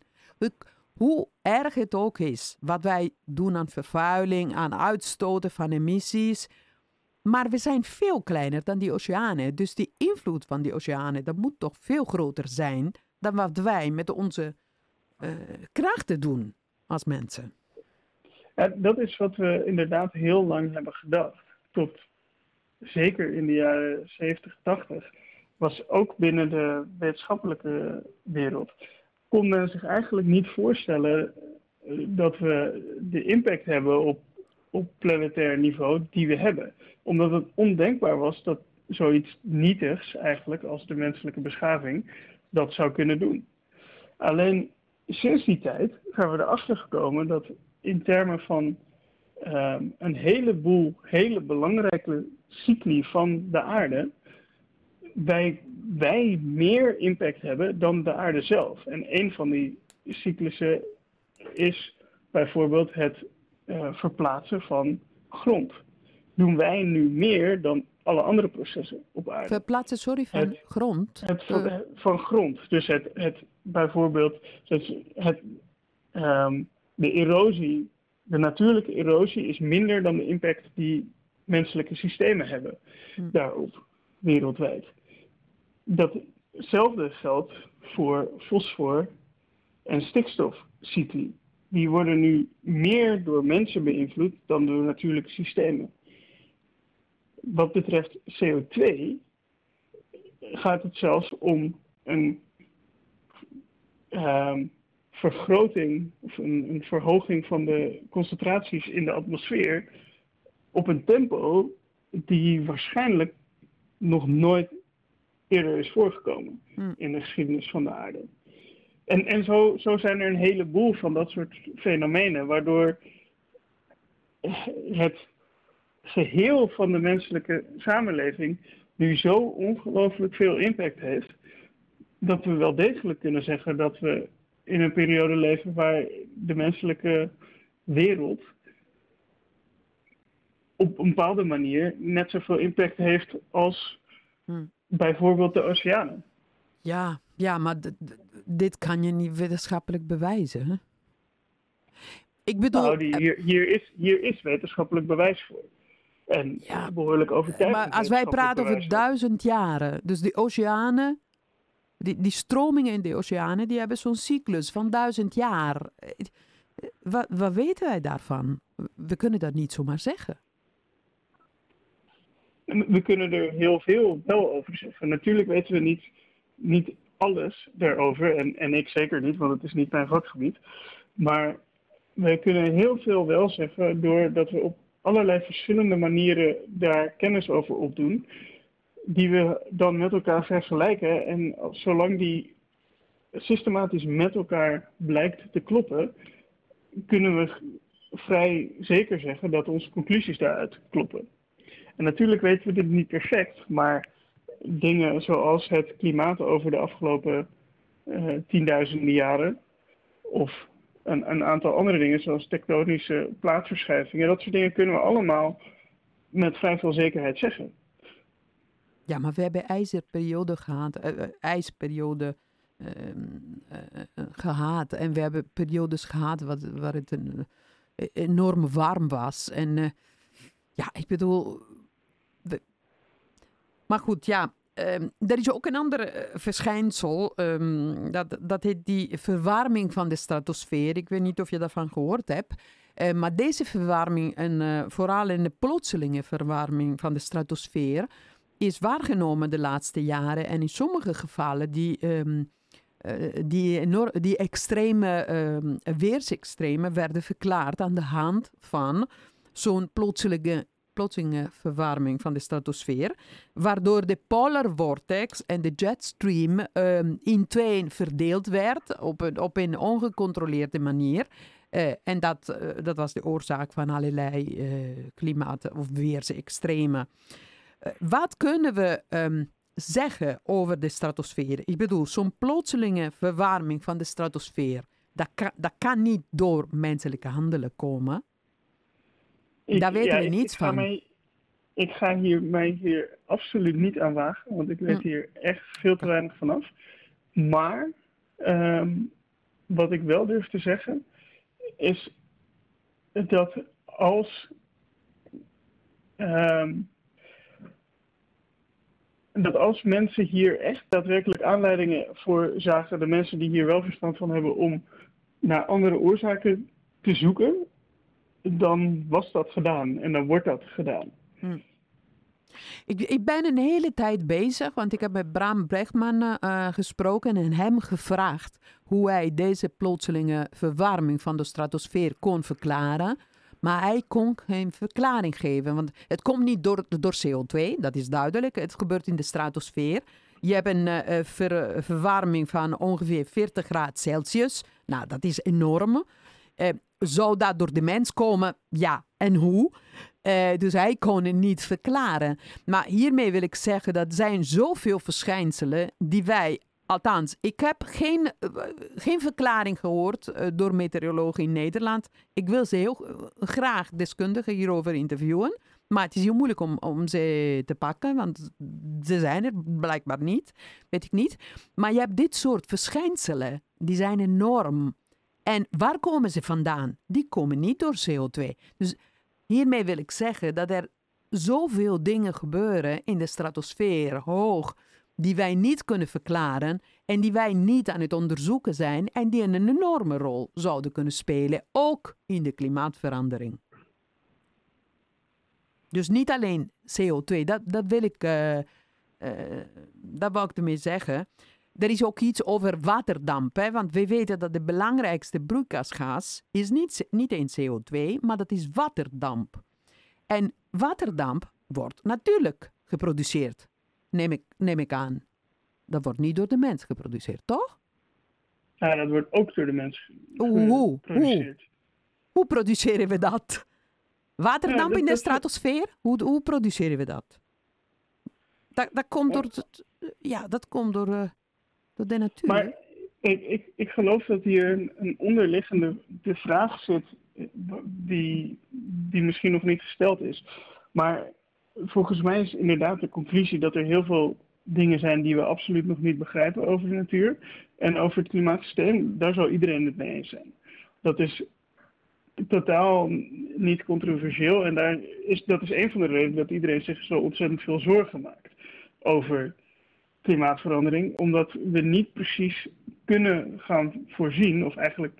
Hoe erg het ook is wat wij doen aan vervuiling, aan uitstoten van emissies. Maar we zijn veel kleiner dan die oceanen. Dus die invloed van die oceanen, dat moet toch veel groter zijn dan wat wij met onze krachten doen als mensen. Dat is wat we inderdaad heel lang hebben gedacht. Tot zeker in de jaren 70, 80 was ook binnen de wetenschappelijke wereld. kon men zich eigenlijk niet voorstellen eh, dat we de impact hebben op, op planetair niveau die we hebben. Omdat het ondenkbaar was dat zoiets nietigs eigenlijk als de menselijke beschaving dat zou kunnen doen. Alleen sinds die tijd zijn we erachter gekomen dat in termen van um, een heleboel hele belangrijke cycli van de aarde, wij, wij meer impact hebben dan de aarde zelf. En een van die cyclussen is bijvoorbeeld het uh, verplaatsen van grond. Doen wij nu meer dan alle andere processen op aarde. Verplaatsen, sorry, van het, grond? Het, uh. Van grond. Dus het, het bijvoorbeeld het, het um, de erosie, de natuurlijke erosie, is minder dan de impact die menselijke systemen hebben hm. daarop, wereldwijd. Datzelfde geldt voor fosfor en stikstofcycli. Die worden nu meer door mensen beïnvloed dan door natuurlijke systemen. Wat betreft CO2 gaat het zelfs om een um, vergroting of een, een, verhoging van de concentraties in de atmosfeer op een tempo die waarschijnlijk nog nooit eerder is voorgekomen hmm. in de geschiedenis van de aarde. En, en zo, zo zijn er een heleboel van dat soort fenomenen, waardoor het, geheel van de menselijke samenleving nu zo ongelooflijk veel impact heeft, dat we wel degelijk kunnen zeggen dat we in een periode leven waar de menselijke wereld op een bepaalde manier net zoveel impact heeft als hm. bijvoorbeeld de oceanen. Ja, ja maar dit kan je niet wetenschappelijk bewijzen. Hè? Ik bedoel. Nou, hier, hier, is, hier is wetenschappelijk bewijs voor. En ja, behoorlijk overtuigend. Maar als wij praten over duizend jaren, dus die oceanen, die, die stromingen in de oceanen, die hebben zo'n cyclus van duizend jaar. Wat, wat weten wij daarvan? We kunnen dat niet zomaar zeggen. We kunnen er heel veel wel over zeggen. Natuurlijk weten we niet, niet alles daarover. En, en ik zeker niet, want het is niet mijn vakgebied. Maar we kunnen heel veel wel zeggen doordat we op allerlei verschillende manieren daar kennis over opdoen. Die we dan met elkaar vergelijken. En zolang die systematisch met elkaar blijkt te kloppen, kunnen we vrij zeker zeggen dat onze conclusies daaruit kloppen. En natuurlijk weten we dit niet perfect, maar dingen zoals het klimaat over de afgelopen uh, tienduizenden jaren, of een, een, aantal andere dingen zoals tektonische plaatsverschuivingen, dat soort dingen kunnen we allemaal met vrij veel zekerheid zeggen. Ja, maar we hebben ijzerperiode gehad, uh, ijsperiode ehm, gehad en we hebben periodes gehad wat, waar het een, enorm warm was. En ja, ik bedoel, maar goed, ja. Um, er is ook een ander eh, verschijnsel. Um, dat, dat heet die verwarming van de stratosfeer. Ik weet niet of je daarvan gehoord hebt. Uh, maar deze verwarming, en uh, vooral in de plotselinge verwarming van de stratosfeer, is waargenomen de laatste jaren. En in sommige gevallen die, um, die, die extreme weersextremen werden verklaard aan de hand van zo'n plotselinge plotselinge verwarming van de stratosfeer, waardoor de polar vortex en de jetstream um, in tweeën verdeeld werd op een, op een ongecontroleerde manier. Uh, en dat, uh, dat was de oorzaak van allerlei uh, klimaat- of weersextremen. wat kunnen we um, zeggen over de stratosfeer? Ik bedoel, zo'n plotselinge verwarming van de stratosfeer, dat kan, dat kan niet door menselijke handelen komen. Daar weten we niets van. ik ga hier, mij hier absoluut niet aan wagen, want ik weet hm. hier echt veel te weinig vanaf. Maar ehm, wat ik wel durf te zeggen, is dat als ehm, dat als mensen hier echt daadwerkelijk aanleidingen voor zagen, de mensen die hier wel verstand van hebben, om naar andere oorzaken te zoeken, dan was dat gedaan en dan wordt dat gedaan. Hm. Ik, ik, ben een hele tijd bezig, want ik heb met Bram Brechtman uh, gesproken en hem gevraagd hoe hij deze plotselinge verwarming van de stratosfeer kon verklaren. Maar hij kon geen verklaring geven, want het komt niet door, door CO2, dat is duidelijk. Het gebeurt in de stratosfeer. Je hebt een ver, verwarming van ongeveer 40 graden Celsius. Nou, dat is enorm. Uh, zou dat door de mens komen? Ja, en hoe? Uh, dus hij kon het niet verklaren. Maar hiermee wil ik zeggen dat zijn zoveel verschijnselen die wij Althans, ik heb geen, uh, geen verklaring gehoord uh, door meteorologen in Nederland. Ik wil ze heel graag deskundigen hierover interviewen. Maar het is heel moeilijk om, om ze te pakken, want ze zijn er blijkbaar niet. Weet ik niet. Maar je hebt dit soort verschijnselen, die zijn enorm. En waar komen ze vandaan? Die komen niet door CO2. Dus hiermee wil ik zeggen dat er zoveel dingen gebeuren in de stratosfeer hoog die wij niet kunnen verklaren en die wij niet aan het onderzoeken zijn en die een enorme rol zouden kunnen spelen, ook in de klimaatverandering. Dus niet alleen CO2, dat, dat wil ik, uh, dat wou ik ermee zeggen. Er is ook iets over waterdamp, hè? want we weten dat de belangrijkste broeikasgas is niet, niet eens CO2, maar dat is waterdamp. En waterdamp wordt natuurlijk geproduceerd, neem ik, neem ik aan. Dat wordt niet door de mens geproduceerd, toch? Ja, dat wordt ook door de mens geproduceerd. Hoe, hoe, produceren we dat? Waterdamp in de stratosfeer, hoe, hoe produceren we dat? Dat, dat komt door, ja, dat komt door, uh, door de natuur. Maar ik, ik, ik geloof dat hier een, een onderliggende de vraag zit die, die misschien nog niet gesteld is. Maar volgens mij is inderdaad de conclusie dat er heel veel dingen zijn die we absoluut nog niet begrijpen over de natuur. En over het klimaatsysteem, daar zal iedereen het mee eens zijn. Dat is totaal niet controversieel. En daar is, dat is een van de redenen dat iedereen zich zo ontzettend veel zorgen maakt over klimaatverandering. Omdat we niet precies kunnen gaan voorzien, of eigenlijk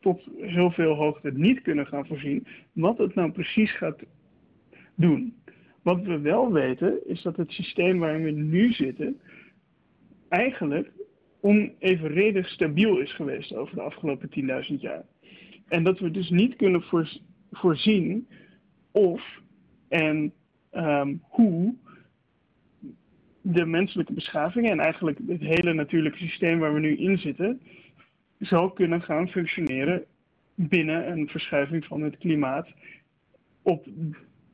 tot heel veel hoogte niet kunnen gaan voorzien, wat het nou precies gaat doen. Wat we wel weten, is dat het systeem waarin we nu zitten, eigenlijk onevenredig stabiel is geweest over de afgelopen 10.000 jaar. En dat we dus niet kunnen voorzien of en um, hoe de menselijke beschaving en eigenlijk het hele natuurlijke systeem waar we nu in zitten, zal kunnen gaan functioneren binnen een verschuiving van het klimaat op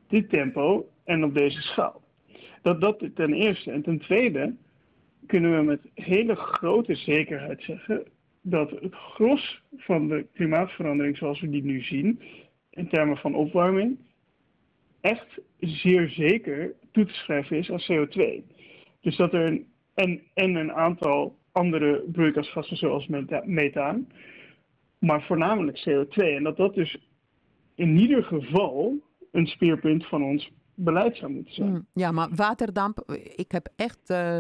dit tempo en op deze schaal. Dat dat ten eerste. En ten tweede kunnen we met hele grote zekerheid zeggen dat het gros van de klimaatverandering zoals we die nu zien, in termen van opwarming, echt zeer zeker toe te schrijven is aan CO2. Dus dat er een, en, en een aantal andere broeikasgassen zoals methaan, maar voornamelijk CO2. En dat dat dus in ieder geval een speerpunt van ons beleid zou moeten zijn. Mm, ja, maar waterdamp, ik heb echt, uh,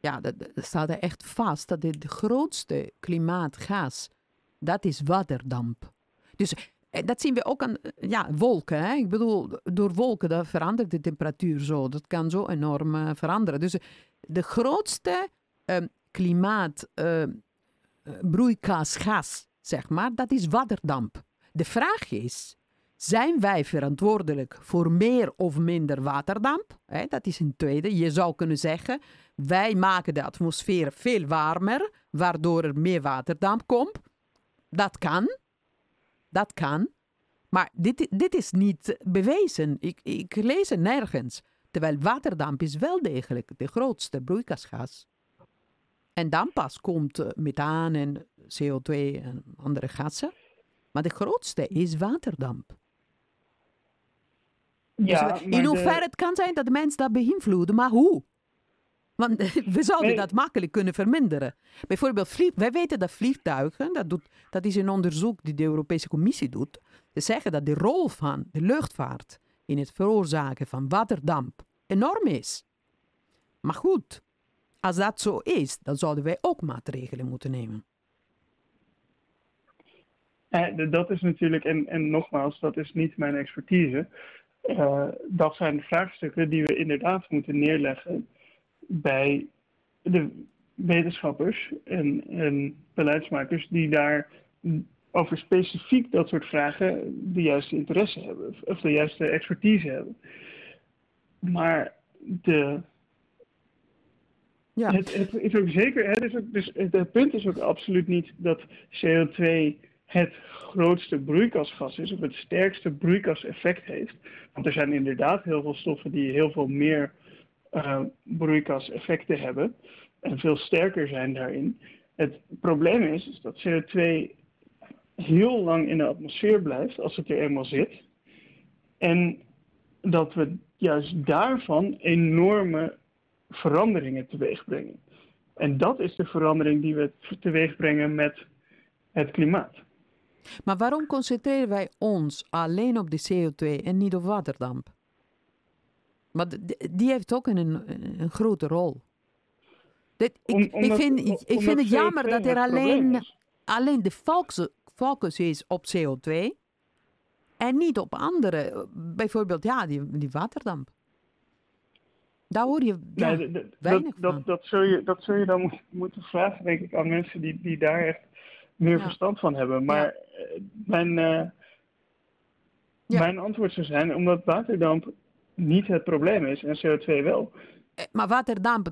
ja, dat, staat er echt vast dat dit de grootste klimaatgas, dat is waterdamp. Dus eh, dat zien we ook aan ja, wolken. Hè? Ik bedoel, door wolken dat verandert de temperatuur zo. Dat kan zo enorm uh, veranderen. Dus de grootste uh, klimaat uh, broeikasgas, zeg maar, dat is waterdamp. De vraag is, zijn wij verantwoordelijk voor meer of minder waterdamp? dat is een tweede. Je zou kunnen zeggen, wij maken de atmosfeer veel warmer, waardoor er meer waterdamp komt. Dat kan. Dat kan. Maar dit, dit is niet bewezen. Ik, ik lees het nergens. Terwijl waterdamp is wel degelijk de grootste broeikasgas. En dan pas komt eh, methaan en CO2 en andere gassen. Maar de grootste is waterdamp. Ja, dus in hoeverre het kan zijn dat de mens dat beïnvloeden, maar hoe? Want *laughs* we zouden dat makkelijk kunnen verminderen. Bijvoorbeeld, wij weten dat vliegtuigen, dat, doet, dat is een onderzoek die de Europese Commissie doet, ze zeggen dat de rol van de luchtvaart in het veroorzaken van waterdamp enorm is. Maar goed, als dat zo is, dan zouden wij ook maatregelen moeten nemen. Eh, dat is natuurlijk, en, en nogmaals, dat is niet mijn expertise. Uh, dat zijn de vraagstukken die we inderdaad moeten neerleggen bij de wetenschappers en, en beleidsmakers die daar over specifiek dat soort vragen de juiste interesse hebben of de juiste expertise hebben. Maar de, ja. het, het, is ook zeker, het, is ook, dus het, punt is ook absoluut niet dat CO2 het grootste broeikasgas is of het sterkste broeikaseffect heeft. Want er zijn inderdaad heel veel stoffen die heel veel meer uh, broeikaseffecten hebben en veel sterker zijn daarin. Het probleem is, is dat CO2 heel lang in de atmosfeer blijft als het er eenmaal zit. En dat we juist daarvan enorme veranderingen teweeg brengen. En dat is de verandering die we teweeg brengen met het klimaat. Maar waarom concentreren wij ons alleen op de CO2 en niet op waterdamp? Want die heeft ook een, een grote rol. Dit, ik, ik, vind, ik vind het jammer dat er alleen, alleen de focus, is op CO2 en niet op andere. Bijvoorbeeld, ja, die, die waterdamp. Daar hoor je ja, weinig dat, van. Dat, zul je, dat zul je dan moeten vragen, denk ik, aan mensen die, die daar echt meer verstand van hebben. Maar eh, mijn, uh, mijn antwoord zou zijn, omdat waterdamp niet het probleem is en CO2 wel. Eh, maar waterdamp,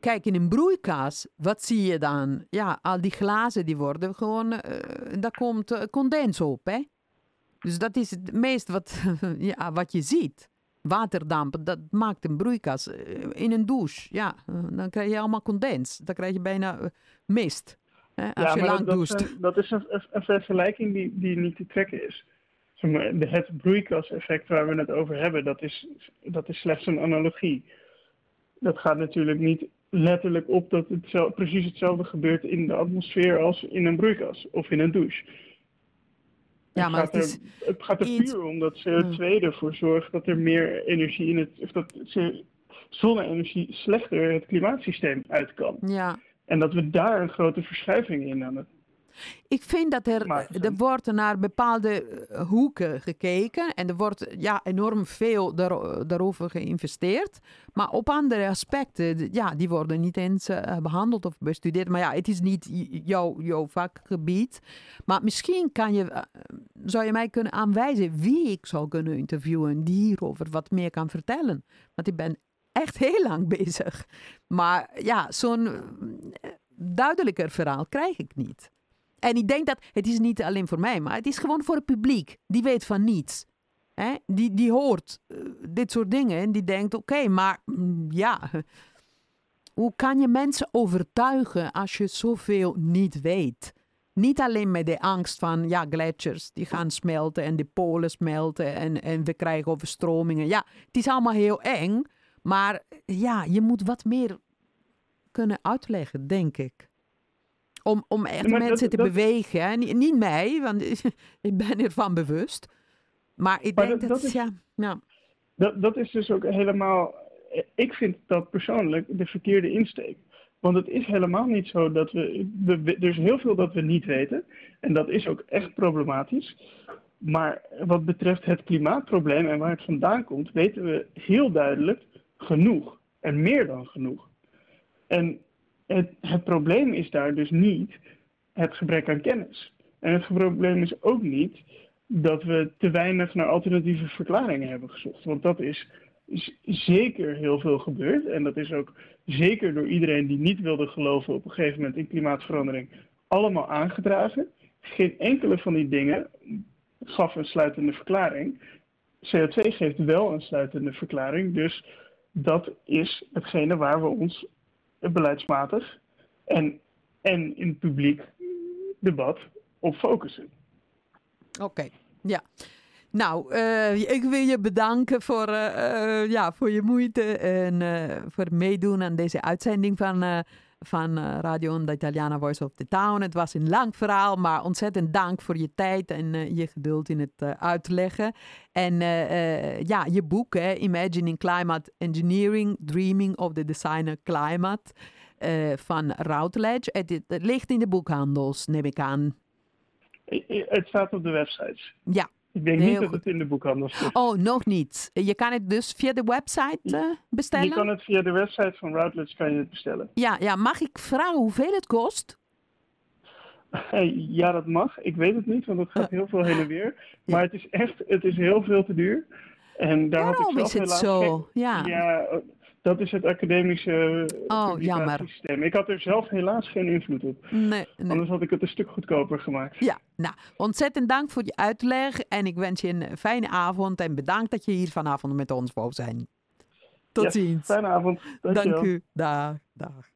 kijk in een broeikaas, wat zie je dan? Ja, al die glazen die worden gewoon, uh, daar komt condens op, hè? Dus dat is het meest wat, *laughs* ja, wat je ziet. Waterdamp, dat maakt een broeikas. Eh, in een douche, ja, eh, dan krijg je allemaal condens. Dan krijg je bijna eh, mist. Hè, als ja, je lang dat, doucht. is- dat is een, een- een vergelijking die, die niet te trekken is. Het broeikaseffect waar we het over hebben, dat is, dat is slechts een analogie. Dat gaat natuurlijk niet letterlijk op dat het precies hetzelfde gebeurt in de atmosfeer als in een broeikas of in een douche. Ja, het maar gaat het is er, het gaat er iets- puur om dat CO2 ervoor zorgt dat er meer energie in het, of dat zonne-energie slechter het klimaatsysteem uit kan. Ja, En dat we daar een grote verschuiving in aan het Ik vind dat er, Maar- er wordt naar bepaalde eh, hoeken gekeken en er wordt ja, enorm veel daar, daarover geïnvesteerd. Maar op andere aspecten, ja, die worden niet eens eh, behandeld of bestudeerd. Maar ja, het is niet jouw, jouw vakgebied. Maar misschien kan je, eh, zou je mij kunnen aanwijzen wie ik zou kunnen interviewen die hierover wat meer kan vertellen. Want ik ben echt heel lang *laughs* bezig. Maar ja, zo'n eh, duidelijker verhaal krijg ik niet. En ik denk dat het is niet alleen voor mij, maar het is gewoon voor het publiek. Die weet van niets. Hè? Die, die hoort eh, dit soort dingen en die denkt: oké, maar mm, ja, hoe kan je mensen overtuigen als je zoveel niet weet? Niet alleen met de angst van ja, gletsjers die gaan smelten en de polen smelten en, en we krijgen overstromingen. Ja, het is allemaal heel eng, maar ja, je moet wat meer kunnen uitleggen, denk ik. Om, om echt dat- mensen te dat- bewegen. Hè? Niet, niet mij, want *laughs* ik ben ervan bewust. Maar ik Maar denk dat- dat, dat is- ja, ja, Dat, dat is dus ook helemaal. Ik vind dat persoonlijk de verkeerde insteek. Want het is helemaal niet zo dat we, we. we- Er is heel veel dat we niet weten. En dat is ook echt problematisch. Maar wat betreft het klimaatprobleem en waar het vandaan komt, weten we heel duidelijk genoeg. En meer dan genoeg. En het, probleem is daar dus niet het gebrek aan kennis. En het probleem is ook niet dat we te weinig naar alternatieve verklaringen hebben gezocht. Want dat is zeker heel veel gebeurd. En dat is ook zeker door iedereen die niet wilde geloven op een gegeven moment in klimaatverandering allemaal aangedragen. Geen enkele van die dingen gaf een sluitende verklaring. CO2 geeft wel een sluitende verklaring. Dus dat is hetgene waar we ons beleidsmatig en, en in het publiek debat op focussen. oké. Ja. Nou, eh, ik wil je bedanken voor, eh, eh, ja, voor je moeite en eh, voor het meedoen aan deze uitzending van, eh, van eh, Radio Onda Italiana Voice of the Town. Het was een lang verhaal, maar ontzettend dank voor je tijd en eh, je geduld in het eh, uitleggen. En ja, je boek, hè, Imagining Climate Engineering, Dreaming of the Designer Climate, van Routledge. Het, het ligt in de boekhandels, neem ik aan. Het staat op de websites. Ja. Ik denk Heel niet dat het in de boekhandel staat. Oh, nog niet. Je kan het dus via de website eh, bestellen? Je kan het via de website van Routledge kan je het bestellen. Ja, ja, mag ik vragen hoeveel het kost? Ja, dat mag. Ik weet het niet, want het gaat heel veel heen en weer. Maar het is echt, het is heel veel te duur. En daar had Waarom ik is het helaas zo? Ja, eh, dat is het academische Oh, publicatiesysteem. Ik had er zelf helaas geen invloed op. Nee, nee. Anders had ik het een stuk goedkoper gemaakt. Ja, nou, ontzettend dank voor je uitleg. En ik wens je een fijne avond. En bedankt dat je hier vanavond met ons wou zijn. Tot Yes, ziens. Fijne avond. Dankjewel. Dank u. Dag, dag.